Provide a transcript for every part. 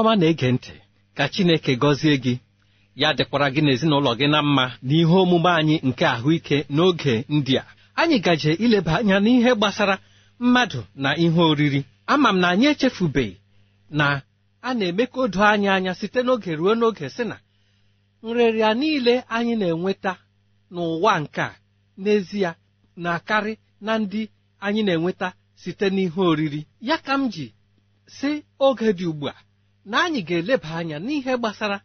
Ọma na-ege ntị ka chineke gọzie gị. Ya dịkwara gị n'ezinụlọ gị na mma n'ihe omume anyị nke ahụike n'oge ndị a. Anyị gaje ileba anya n'ihe gbasara mmadụ na ihe oriri. Ama m na anyị echefubeghị na a na-eme ka o anyị anya site n'oge ruo n'oge sị na nrịrịa niile anyị na-enweta n'ụwa nke a n'ezie na-akarị na ndị anyị na-enweta site n'ihe oriri. Ya ka m ji si oge dị ugbu a na anyị ga-eleba anya n'ihe gbasara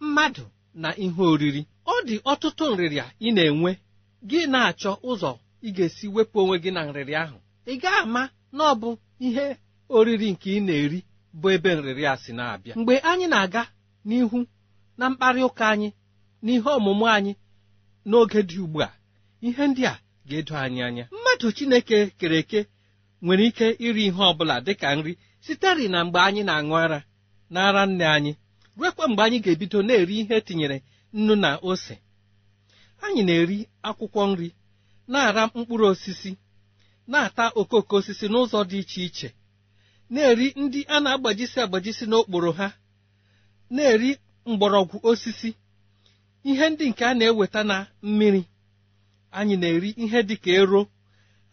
mmadụ na ihe oriri. Ọ dị ọtụtụ nrịrịa ị na-enwe. Gị na-achọ ụzọ ị ga-esi wepụ onwe gị na nrịrịa ahụ. Ị ga-ama na ọ bụ ihe oriri nke ị na-eri bụ ebe nrịrịa si na-abịa. Mgbe anyị na-aga n'ihu na mkparị ụka anyị n'ihe ọmụmụ anyị n'oge dị ugbu a ihe ndị a ga-edo anyị anya. Mmadụ Chineke kere eke nwere ike iri ihe ọ bụla dịka nri siteri na mgbe anyị na-aṅụ ara. Na ara nne anyị ruekwa mgbe anyị ga-ebido na-eri ihe etinyere nnu na ose. Anyị na-eri akwụkwọ nri na-ara mkpụrụ osisi na-ata okooko osisi n'ụzọ dị iche iche na-eri ndị a na-agbajisi agbajisi n'okporo ha na-eri mgbọrọgwụ osisi ihe ndị nke a na-eweta na mmiri. Anyị na-eri ihe dị ka ero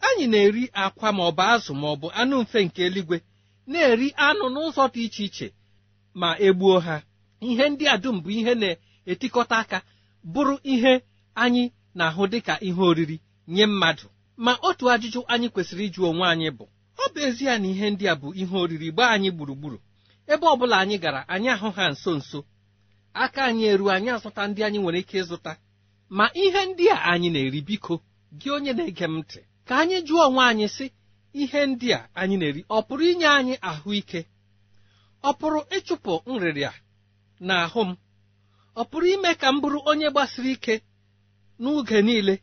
anyị na-eri akwa maọbụ azụ maọbụ anụ mfe nke eluigwe na-eri anụ n'ụzọ dị iche iche ma egbuo ha. Ihe ndị a dum bụ ihe na-etikọta aka bụrụ ihe anyị na-ahụ dịka ihe oriri nye mmadụ. Ma otu ajụjụ anyị kwesịrị ịjụ onwe anyị bụ ọ bụ ezie na ihe ndị a bụ ihe oriri gbaa anyị gburugburu ebe ọ bụla anyị gara anyị ahụ ha nso nso. Aka anyị eru anyị azụta ndị anyị nwere ike ịzụta. Ma ihe ndị a anyị na-eri biko gị onye na-ege m ntị ka anyị jụọ onwe anyị sị ihe ndị a anyị na-eri ọ pụrụ inye anyị ahụike? Ọ pụrụ ịchụpụ nrịrịa na ahụ m? Ọ pụrụ ime ka m bụrụ onye gbasiri ike n'oge niile?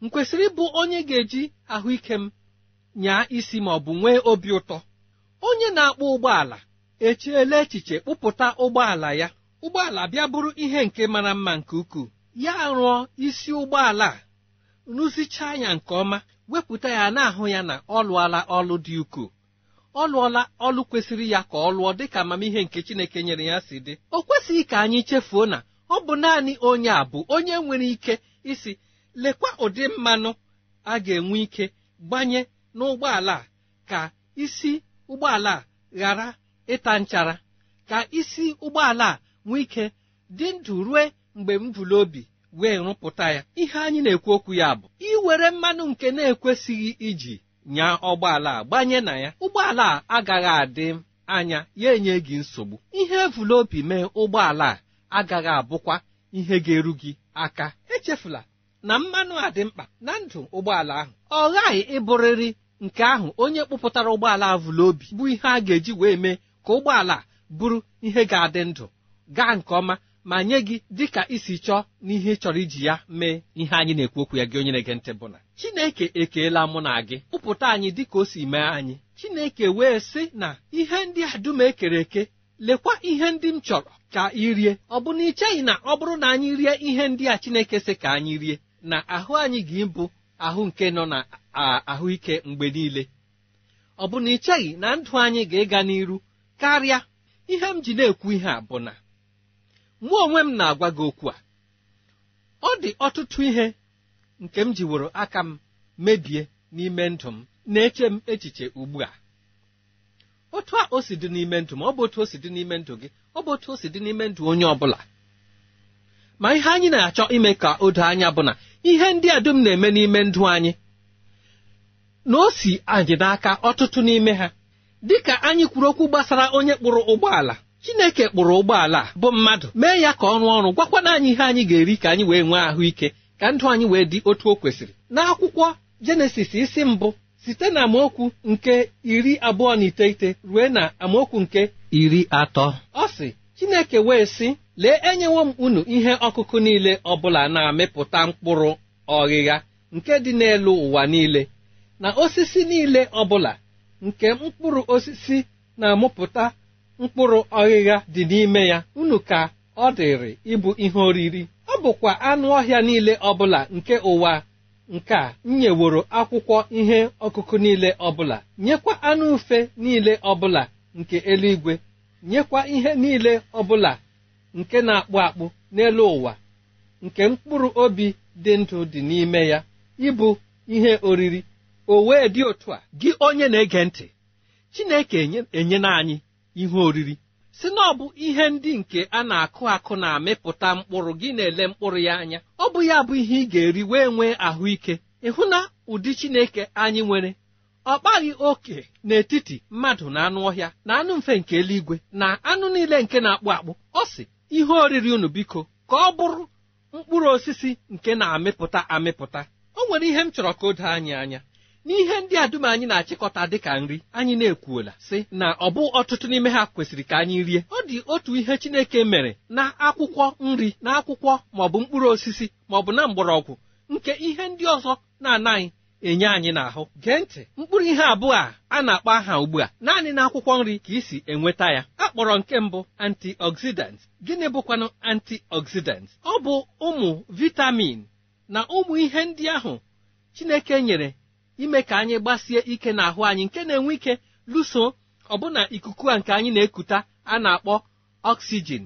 M kwesịrị ịbụ onye ga-eji ahụike m nyaa isi ma ọ bụ nwee obi ụtọ? Onye na-akpọ ụgbọala echiela echiche kpụpụta ụgbọala ya? Ụgbọala bịa bụrụ ihe nke mara mma nke ukwuu. Ya rụọ isi ụgbọala a rụzichaa ya nke ọma wepụta ya na-ahụ ya na ọ lụọla ọlụ dị ukwuu. Ọ lụọla ọlụ kwesịrị ya ka ọ lụọ dịka amamihe nke Chineke nyere ya si dị. O kwesịghị ka anyị chefuo na ọ bụ naanị onye a bụ onye nwere ike isi lekwa ụdị mmanụ a ga-enwe ike gbanye n'ụgbọala a ka isi ụgbọala a ghara ịta nchara ka isi ụgbọala a nwee ike dị ndụ rue mgbe m bụrụ obi wee rụpụta ya. Ihe anyị na-ekwu okwu ya bụ iwere mmanụ nke na-ekwesịghị iji nyaa ụgbọala a gbanye na ya. Ụgbọala a agaghị adị anya ya enye gị nsogbu. Ihe evula obi mee ụgbọala a agaghị abụkwa ihe ga-eru gị aka. Echefula na mmanụ a dị mkpa na ndụ ụgbọala ahụ. Ọ ghaghị ịbụrịrị nke ahụ onye kpụpụtara ụgbọala avụla obi bụ ihe a ga-eji wee mee ka ụgbọala bụrụ ihe ga-adị ndụ gaa nke ọma ma nye gị dịka isi chọọ n'ihe chọrọ iji ya mee ihe anyị na-ekwu okwu ya gị onye na-ege ntị bụ na Chineke ekeela mụ na gị kpụpụta anyị dịka o si mee anyị. Chineke wee sị na ihe ndị a dum ekere eke lekwa ihe ndị m chọrọ ka ị rie. Ọ bụ na ị cheghị na ọ bụrụ na anyị rie ihe ndị a Chineke sị ka anyị rie na ahụ anyị ga-ịbụ ahụ nke nọ na ahụike mgbe niile. Ọ bụ na ị cheghị na ndụ anyị ga-ịga n'iru karịa ihe m ji na-ekwu ihe a bụ na mụ onwe m na-agwa gị okwu a. Ọ dị ọtụtụ ihe nke m jiworo aka m mebie n'ime ndụ m na-eche m echiche ugbu a. Otu a o si dị n'ime ndụ m ọ bụ otu o si dị n'ime ndụ gị ọ bụ otu o si dị n'ime ndụ onye ọ bụla ma ihe anyị na-achọ ime ka o doo anya bụ na ihe ndị a dum na-eme n'ime ndụ anyị na o si anyị n'aka ọtụtụ n'ime ha dịka anyị kwuru okwu gbasara onye kpụrụ ụgbọala. Chineke kpụrụ ụgbọala bụ mmadụ mee ya ka ọ rụọ ọrụ gwakwana anyị ihe anyị ga-eri ka anyị wee nwee ahụike ka ndụ anyị wee dị otu o kwesịrị. N'akwụkwọ jenesis isi mbụ site na amaokwu nke iri abụọ na iteghete rue na amaokwu nke iri atọ ọ sị Chineke wee sị lee enyewo m unu ihe ọkụkụ niile ọbụla na-amịpụta mkpụrụ ọghịgha nke dị n'elu ụwa niile na osisi niile ọbụla nke mkpụrụ osisi na-amụpụta mkpụrụ ọghịgha dị n'ime ya. Unu ka ọ dịrị ịbụ ihe oriri. Ọ bụkwa anụ ọhịa niile ọbụla nke ụwa. Nke a nyeworo akwụkwọ ihe ọkụkụ niile ọbụla. Nyekwa anụ ufe niile ọbụla nke eluigwe. Nyekwa ihe niile ọbụla nke na-akpụ akpụ n'elu ụwa. Nke mkpụrụ obi dị ndụ dị n'ime ya. Ịbụ ihe oriri. O wee dị otu a. Gị onye na-ege ntị Chineke enyena anyị ihe oriri. Si na ọ bụ ihe ndị nke a na-akụ akụ na-amịpụta mkpụrụ gị na-ele mkpụrụ ya anya. Ọ bụ ya bụ ihe ị ga-eri wee nwee ahụike. Ịhụ na ụdị Chineke anyị nwere? Ọ kpaghị oke n'etiti mmadụ na anụ ọhịa na anụ mfe nke eluigwe na anụ niile nke na-akpụ akpụ. Ọ sị ihe oriri unu biko ka ọ bụrụ mkpụrụ osisi nke na-amịpụta amịpụta. O nwere ihe m chọrọ ka o anyị anya. N'ihe ndị a dum anyị na-achịkọta dịka nri anyị na-ekwuola sị na ọ bụ ọtụtụ n'ime ha kwesịrị ka anyị rie. Ọ dị otu ihe Chineke mere na akwụkwọ nri na akwụkwọ maọbụ mkpụrụ osisi maọbụ na mgbọrọgwụ nke ihe ndị ọzọ na-anaghị enye anyị n'ahụ. Gee ntị mkpụrụ ihe abụọ a a na-akpọ aha ugbu a naanị na akwụkwọ nri ka isi enweta ya. A kpọrọ nke mbụ antioxidant gịnị bụkwanụ antioxidant ọ bụ ụmụ vitamin na ụmụ ihe ndị ahụ Chineke nyere ime ka anyị gbasie ike n'ahụ anyị nke na-enwe ike lụso ọbụna ikuku a nke anyị na-ekuta a na-akpọ oxygen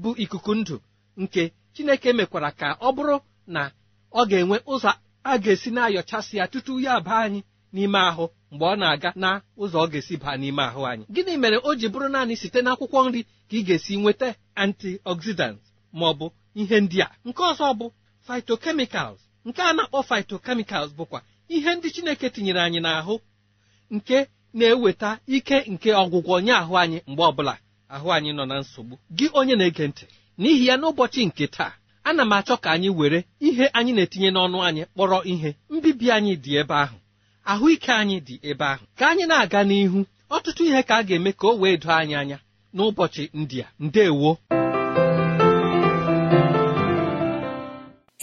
bụ ikuku ndụ nke Chineke mekwara ka ọ bụrụ na ọ ga-enwe ụzọ a ga-esi na-ayọchasị ya tutu ya baa anyị n'ime ahụ mgbe ọ na-aga na ụzọ ọ ga-esi baa n'ime ahụ anyị. Gịnị mere o ji bụrụ naanị site n'akwụkwọ nri ka ị ga-esi nweta antioxidant ma ọ bụ ihe ndị a? Nke ọzọ bụ phytochemicals. Nke a na-akpọ phytochemicals bụkwa ihe ndị Chineke tinyere anyị n'ahụ nke na-eweta ike nke ọgwụgwọ nye ahụ anyị mgbe ọbụla ahụ anyị nọ na nsogbu. Gị onye na-ege ntị n'ihi ya n'ụbọchị nke taa ana m achọ ka anyị were ihe anyị na-etinye n'ọnụ anyị kpọrọ ihe. Mbibi anyị dị ebe ahụ ahụike anyị dị ebe ahụ. Ka anyị na-aga n'ihu ọtụtụ ihe ka a ga-eme ka o wee doo anyị anya n'ụbọchị ndị a. Ndewo.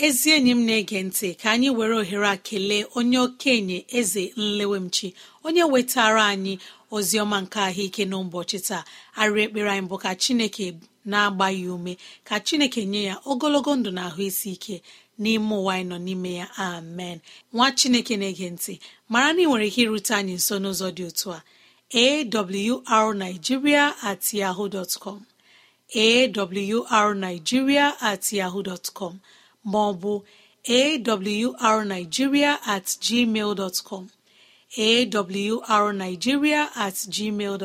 Ezi enyi m na-ege ntị ka anyị were ohere a kelee onye okenye eze nlewemchi onye wetara anyị ozi ọma nke ahụike n'ụbọchị taa. Arịrị ekpere anyị bụ ka chineke na-agba ya ume ka chineke nye ya ogologo ndụ na ahụ isi ike n'ime ụwa anyị nọ n'ime ya. Amen. Nwa chineke na-ege ntị mara na ị nwere ike irute anyị nso n'ụzọ dị otu a. Awrnigeria at yahoo dot com. Awrnigeria at yahoo dot com. Maọbụ awrnigeria at gmail awrnigeria at gmail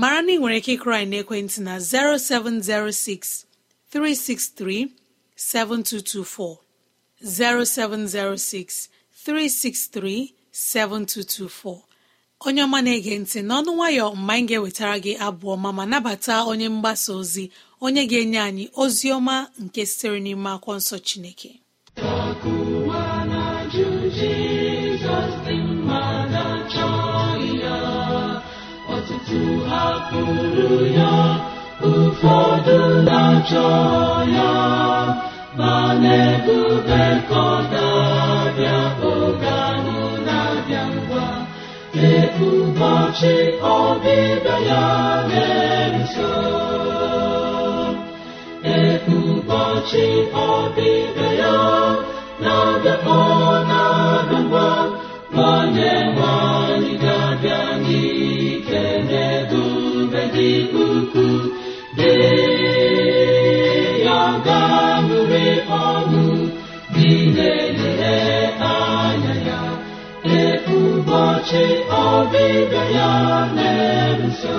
mara na ị nwere ike ịkụrụ anyị n'ekwentị na 0706 363 7224 0706 363 7224 onye ọma na-ege ntị n'ọnụ nwayọ mgbe anyị ga-ewetara gị abụ ọma ma nabata onye mgbasa ozi onye ga-enye anyị ozi ọma nke sitere n'ime akwụkwọ nsọ Chineke. Hapụrụ ụfọdụ na-achọ ya ma na-ebube ka ọ na-abịa ngwa ee ọbịbịa ya na-eruso ee ụbọchị ọbịbịa ya na-abịa ọ na-abịa ngwa onye nwanyị ga-abịa n'ike n'ebube dị ukwuu. Dị ya ga-aṅụrị ọṅụ dị na anya ya. Ụbọchị ọbịbịa ya na-eruso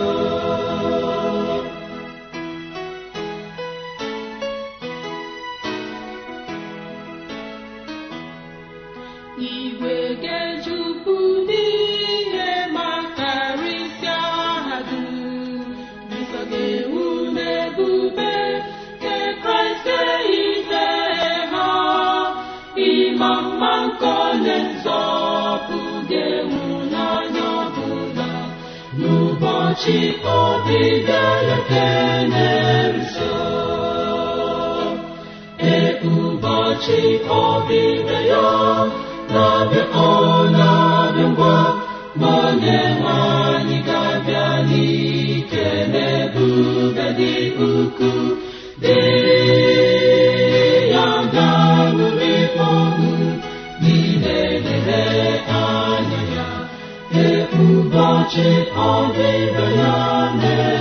n'ụbọchị ọbịbịa ya keneruso ee ụbọchị ọbịbịa ya na-abịa ọ na-abịa ngwa ma onye ga-abịa n'ike ụbọchị ọbịbịa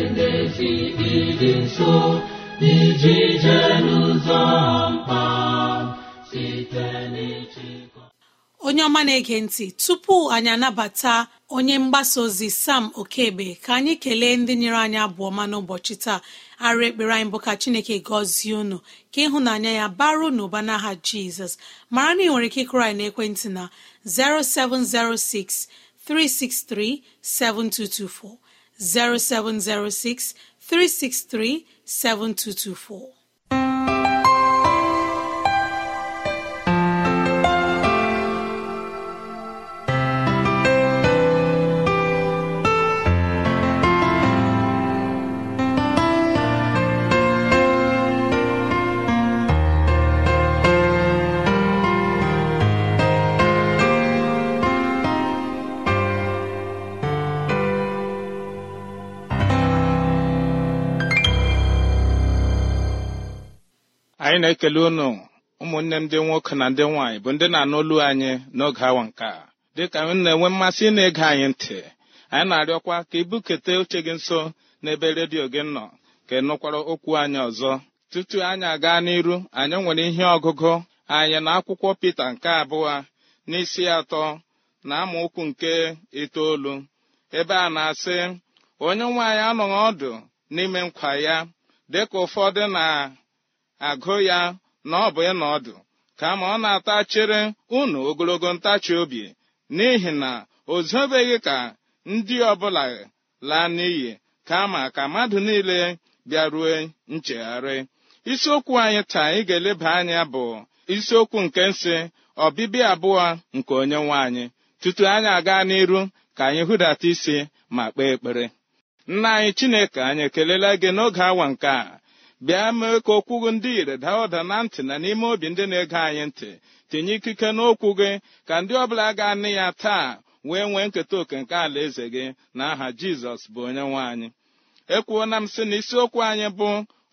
site n'ezi ịdị nso iji jee n'ụzọ onye ọma na-ege ntị tupu anyị anabata onye mgbasa ozi sam okebe ka anyị kelee ndị nyere anyị abụọ ma n'ụbọchị taa. Arụ ekpere anyị bụ ka chineke gọzie unu ka ịhụnanya ya baru n'ụba n'aha jizọs. Mara na ị nwere ike ịkụrụ anyị n'ekwentị na 0706 363 7224 0706 363 7224 anyị na-ekele unu ụmụnne m ndị nwoke na ndị nwaanyị bụ ndị na-anụ olu anyị n'oge awa nke a. Dịka m na-enwe mmasị na-ege anyị ntị anyị na-arịọkwa ka ibukete uche gị nso n'ebe redio gị nọ ka ị nụkwara okwu anyị ọzọ. Tutu anyị aga n'iru anyị nwere ihe ọgụgụ. Anyị na akwụkwọ Pita nke abụọ n'isi atọ na amaokwu nke itoolu ebe a na-asị onye nwe anyị anọghị ọdụ n'ime nkwa ya dịka ụfọdụ na agụ ya na ọ bụ ịnọ ọdụ kama ọ na-atachere unu ogologo ntachi obi n'ihi na o zobeghị ka ndị ọbụla laa n'iyi kama ka mmadụ niile bịarue nchegharị. Isiokwu anyị taa anyị ga-eleba anya bụ isiokwu nke nsị ọbịbịa abụọ nke onye nwe anyị. Tutu anyị aga n'iru ka anyị hụdata isi ma kpee ekpere. Nna anyị chineke anyị ekelela gị n'oge awa nke a. bịa mee ka okwu gị ndị ire daa ụda na ntị na n'ime obi ndị na-ege anyị ntị. Tinye ikike n'okwu gị ka ndị ọbụla ga-anụ ya taa wee nwee nketa oke nke ala eze gị na aha jizọs bụ onye nwe anyị. Ekwuona m sị na isiokwu anyị bụ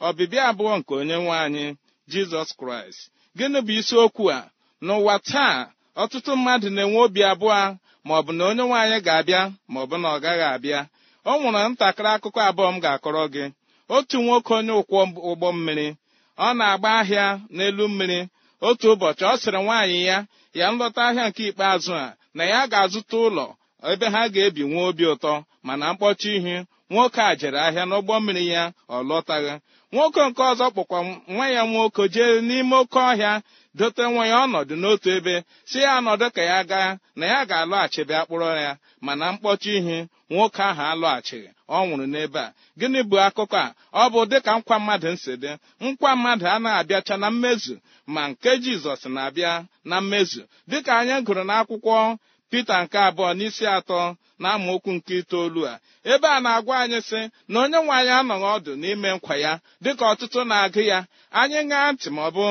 ọbịbịa abụọ nke onye nwe anyị jizọs kraịst. Gịnị bụ isiokwu a? N'ụwa taa ọtụtụ mmadụ na-enwe obi abụọ ma ọ bụ na onye nwe anyị ga-abịa ma ọ bụ na ọ gaghị abịa. Ọ nwere ntakịrị akụkọ abụọ m ga-akọrọ gị. Otu nwoke onye ụkwọ ụgbọ mmiri ọ na-agba ahịa n'elu mmiri. Otu ụbọchị ọ sịrị nwaanyị ya ya nlọta ahịa nke ikpeazụ a na ya ga-azụta ụlọ ebe ha ga-ebi nwee obi ụtọ. Mana mkpọchi ihu nwoke a jere ahịa n'ụgbọ mmiri ya ọ lọtaghị. Nwoke nke ọzọ kpọkwa nwa ya nwoke jee n'ime oke ọhịa dote nwa ya ọnọdụ n'otu ebe si ya nọdụ ka ya gaa na ya ga-alọghachi bịa kpụrọ ya mana mkpọchi ihu nwoke ahụ alọghachighị ọ nwụrụ n'ebe a. Gịnị bụ akụkọ a? Ọ bụ dịka nkwa mmadụ nsi dị. Nkwa mmadụ anaghị abịacha na mmezu ma nke jizọs na-abịa na mmezu. Dịka anyị gụrụ n'akwụkwọ pita nke abụọ n'isi atọ na amaokwu nke itoolu a. Ebe a na-agwa anyị sị na onye nwe anyị anọghị ọdụ n'ime nkwa ya dịka ọtụtụ na-agụ ya. Anyị ṅaa ntị ma ọ bụ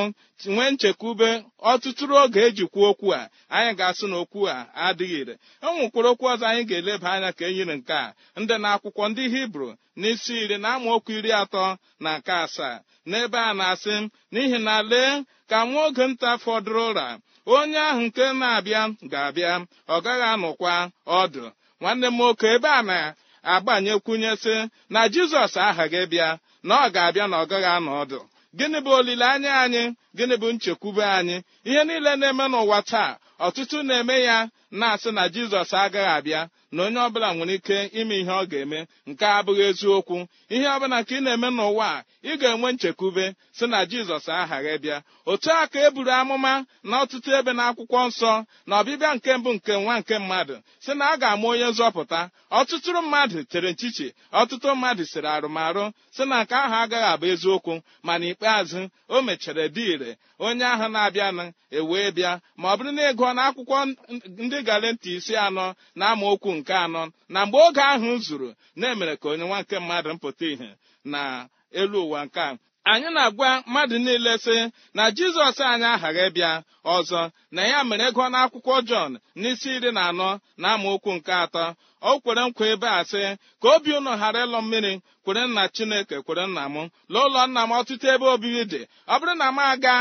nwee nchekwube ọtụtụrụ oge ejikwa okwu a. Anyị ga-asụ na okwu a adịghị ire. E nwekwara okwu ọzọ anyị ga-eleba anya ka e yiri nke a. Ndị na-akwụkwọ ndị hibru n'isi iri na amaokwu iri atọ na nke asaa. N'ebe a na-asị n'ihi na lee ka nwa oge nta fọdụrụ ụra onye ahụ nke na-abịa ga-abịa ọ gaghị anọkwa ọdụ. Nwanne m nwoke ebe a na-agbanyekwunye sị na jizọs aghaghị bịa na ọ ga-abịa na ọ gaghị anọ ọdụ. Gịnị bụ olileanya anyị? Gịnị bụ nchekwube anyị? Ihe niile na-eme n'ụwa taa ọtụtụ na-eme ya na-asị na jizọs agaghị abịa na onye ọbụla nwere ike ime ihe ọ ga-eme nke abụghị eziokwu. Ihe ọbụla nke ị na-eme n'ụwa a ị ga-enwe nchekwube si na jizọs aghaghị bịa otu a ka e buru amụma na ọtụtụ ebe na akwụkwọ nsọ na ọbịbịa nke mbụ nke nwa nke mmadụ si na a ga-ama onye nzọpụta. Ọtụtụ mmadụ tere nchichi ọtụtụ mmadụ siri arụmarụ si na nke ahụ agaghị abụ eziokwu mana ikpeazụ o mechara dị ire onye ahụ na-abịanụ ewee bịa. Ma ọ bụrụ na ịgụọ na akwụkwọ ndị gale ntị isi anọ na amaokwu nke anọ. Na mgbe oge ahụ zuru na-emere ka onye nwa nke mmadụ mpụta ìhè na elu ụwa nke a. Anyị na-agwa mmadụ niile sị na jizọs anyị aghaghị bịa ọzọ na ya mere gụọ n'akwụkwọ jọn n'isi iri na anọ na amaokwu nke atọ o kwere nkwa ebe a sị ka obi unu ghara ịlọ mmiri kwere nna chineke kwere nna m. N'ụlọ nna m ọtụtụ ebe obibi dị. Ọ bụrụ na m aga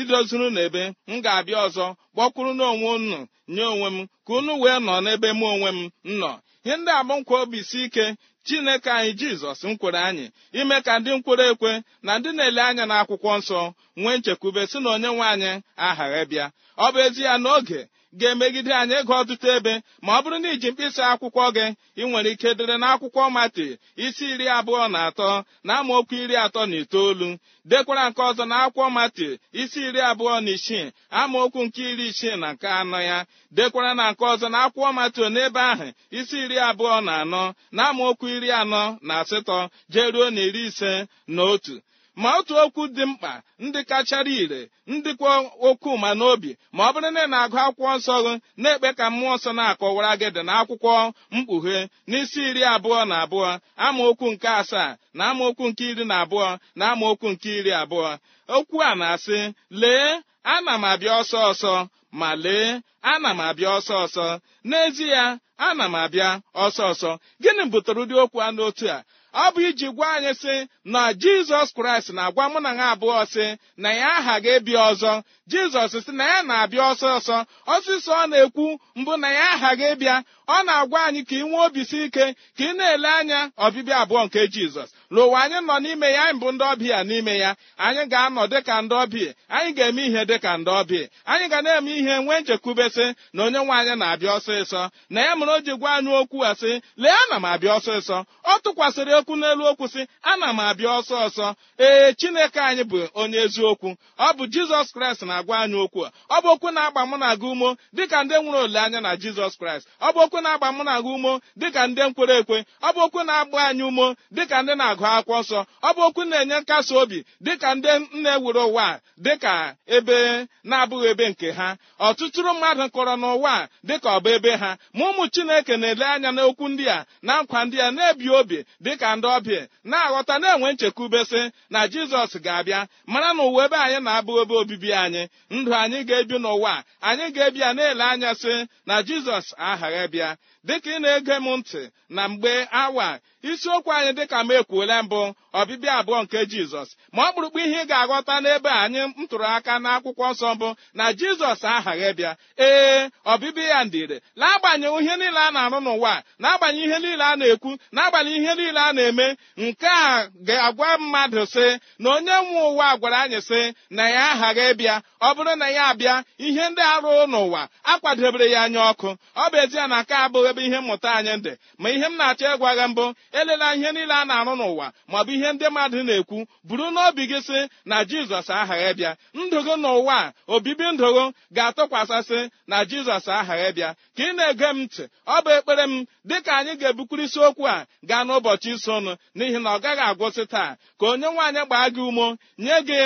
idozuru n'ebe m ga-abịa ọzọ kpọkwuru n'onwe unu nye onwe m ka unu wee nọ n'ebe mụ onwe m nọ. Ihe ndị abụ nkwa obi si ike chineke anyị jizọs m kwere anyị ime ka ndị nkwere ekwe na ndị na-ele anya n'akwụkwọ nsọ nwee nchekwube si na onye nwe anyị aghaghị bịa ọ bụ ezi ya n'oge ga-emegide anyị ịgụ ọtụtụ ebe ma ọ bụrụ na iji mkpịsị akwụkwọ gị ị nwere ike dere n'akwụkwọ mati isi iri abụọ na atọ na amaokwu iri atọ na itoolu dekwara nke ọzọ na akwụkwọ mati isi iri abụọ na isii amaokwu nke iri isii na nke anọ ya dekwara na nke ọzọ na akwụkwọ mati n'ebe ahụ isi iri abụọ na anọ na amaokwu iri anọ na asatọ jeruo na iri ise na otu. Ma otu okwu dị mkpa ndị kachara ire ndịkwa okwu ma n'obi ma ọ bụrụ na ị na-agụ akwụkwọ nsọ gị na-ekpe ka mmụọ nsọ na-akọwara gị dị n'akwụkwọ mkpughe n'isi iri abụọ na abụọ amaokwu nke asaa na amaokwu nke iri na abụọ na amaokwu nke iri abụọ. Okwu a na-asị lee ana m abịa ọsọ ọsọ ma lee ana m abịa ọsọ ọsọ. N'ezie ana m abịa ọsọ ọsọ. Gịnị butere ụdị okwu a n'otu a? Ọ bụ iji gwa anyị sị na jizọs kraịst na-agwa mụ na ha abụọ sị na ya aghaghị ịbịa ọzọ. Jizọs sị na ya na-abịa ọsọ ọsọ ọsịsọ ọ na-ekwu mbụ na ya aghaghị ịbịa ọ na-agwa anyị ka ị nwee obi si ike ka ị na-ele anya ọbịbịa abụọ nke jizọs. N'ụwa anyị nọ n'ime ya anyị bụ ndị ọbịa n'ime ya. Anyị ga-anọ dịka ndị ọbịa. Anyị ga-eme ihe dịka ndị ọbịa. Anyị ga na-eme ihe nwee nchekwubesị na onye nwe anyị na-abịa ọsịsọ na ya mere o ji gwa anyị okwu a sị lee ana m abịa ọsịsọ ọ tụkwasịrị okwu n'elu okwu sị ana m abịa ọsọ ọsọ ee chineke anyị bụ onye eziokwu. Ọ bụ jizọs kraịst na-agwa anyị okwu a. Ọ bụ okwu na-agba mụ na gị umo dịka ndị nwere olileanya na jizọs kraịst. Ọ bụ okwu na-agba mụ na gị umo dịka ndị nkwere ekwe. Ọ bụ okwu na-agba anyị umo dịka ndị na-agụ akwụkwọ nsọ ọ bụ okwu na-enye nkasi obi dịka ndị na-ewere ụwa dịka ebe na-abụghị ebe nke ha. Ọtụtụrụ mmadụ kọrọ n'ụwa dịka ọ ebe ha. Ma ụmụ chineke na-ele anya n'okwu ndị a na nkwa ndị a na-ebi obi dịka ndị ọbịa na-aghọta na-enwe nchekwubesị na jizọs ga-abịa. Mara na ụwa ebe anyị na-abụ ebe obibi anyị ndụ anyị ga-ebi n'ụwa anyị ga-ebi ya na-ele anya sị na jizọs aghaghị bịa. Dịka ị na-ege m ntị na mgbe awa isiokwu anyị dịka m ekwuola mbụ ọbịbịa abụọ nke jizọs. Ma ọ kpụrụkpụ ihe ị ga-aghọta n'ebe anyị m tụrụ aka n'akwụkwọ nsọ mbụ na jizọs aghaghị bịa ee ọbịbịa ya ndịre n'agbanyeghị ihe niile a na-arụ n'ụwa a, n'agbanyeghị ihe niile a na-ekwu n'agbanyeghị ihe niile a na-eme nke a ga-agwa mmadụ sị na onye nwe ụwa gwara anyị sị na ya aghaghị bịa ọ bụrụ na ya abịa ihe ndị arụ n'ụwa akwadebere ya anya ọkụ. Ọ bụ ezie na nke abụghị ebe ihe mmụta anyị dị. Ma ihe m na-achọ ịgwa gị mbụ elela ihe niile a na-arụ n'ụwa maọbụ ihe ndị mmadụ na-ekwu buru n'obi gị sị na jizọs aghaghị bịa ndụ gị n'ụwa obibi ndụ gị ga-atụkwasịsị na jizọs aghaghị bịa ka ị na-ege m ntị ọ bụ ekpere m dịka anyị ga-ebukwuru isiokwu a gaa n'ụbọchị isonụ n'ihi na ọ gaghị agwụsị taa. Ka onye nwaanyị gbaa gị umo nye gị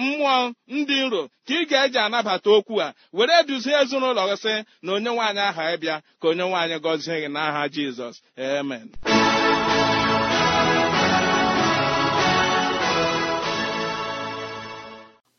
mmụọ ndị nro ka ị ga-eji anabata okwu a. Were duzie ezinụlọ gị sị na onye nwaanyị aha ịbịa. Ka onye nwaanyị gọzie gị n'aha jizọs. Amen.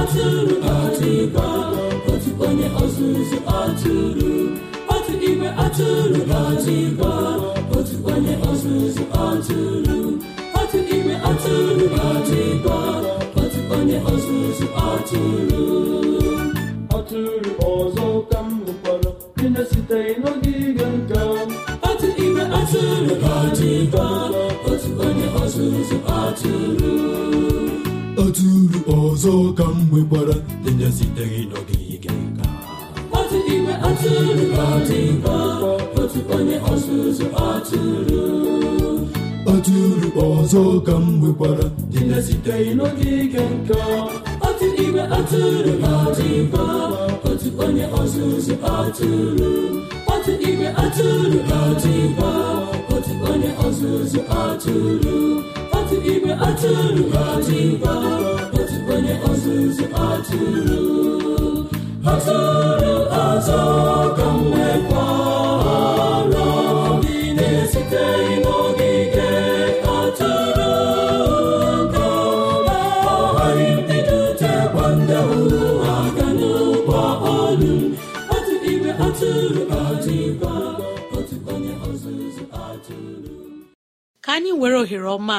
atụrụ ọtụba otu onye ọzụzụ atụrụ otu igwe atụrụ ọtụba otu onye ọzụzụ atụrụ otu igwe atụrụ ọtụba otu onye ọzụzụ atụrụ ọzọ ka m hụkwara dị na-esiteghị n'ogige nka otu igwe atụrụ ọtụba otu onye ọzụzụ atụrụ dị na-esiteghị n'ogige nka otu igwe atụrụ ga-adịba otu onye ọzụzụ atụrụ atụrụ ọzọ ka n'ogige nka otu igwe atụrụ ga-adịba otu onye ọzụzụ atụrụ otu igwe atụrụ ga-adịba otu onye ọzụzụ atụrụ otu igwe atụrụ onye ọzụzụ atụrụ atụrụ ọzọ ka m nwekwara dị na-esite n'ogige atụrụ ka ọghara ibidotekwa ndị hụrụ aga n'ụgbọ olu otu igwe atụrụ ga-adịba otu onye ọzụzụ atụrụ ka anyị were ohere ọma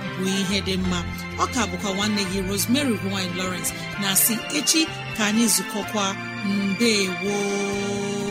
bụ ihe dị mma. Ọ ka bụkwa nwanne gị Rosemary gine Lawrence na si echi ka anyị zukọkwa. Mbe woo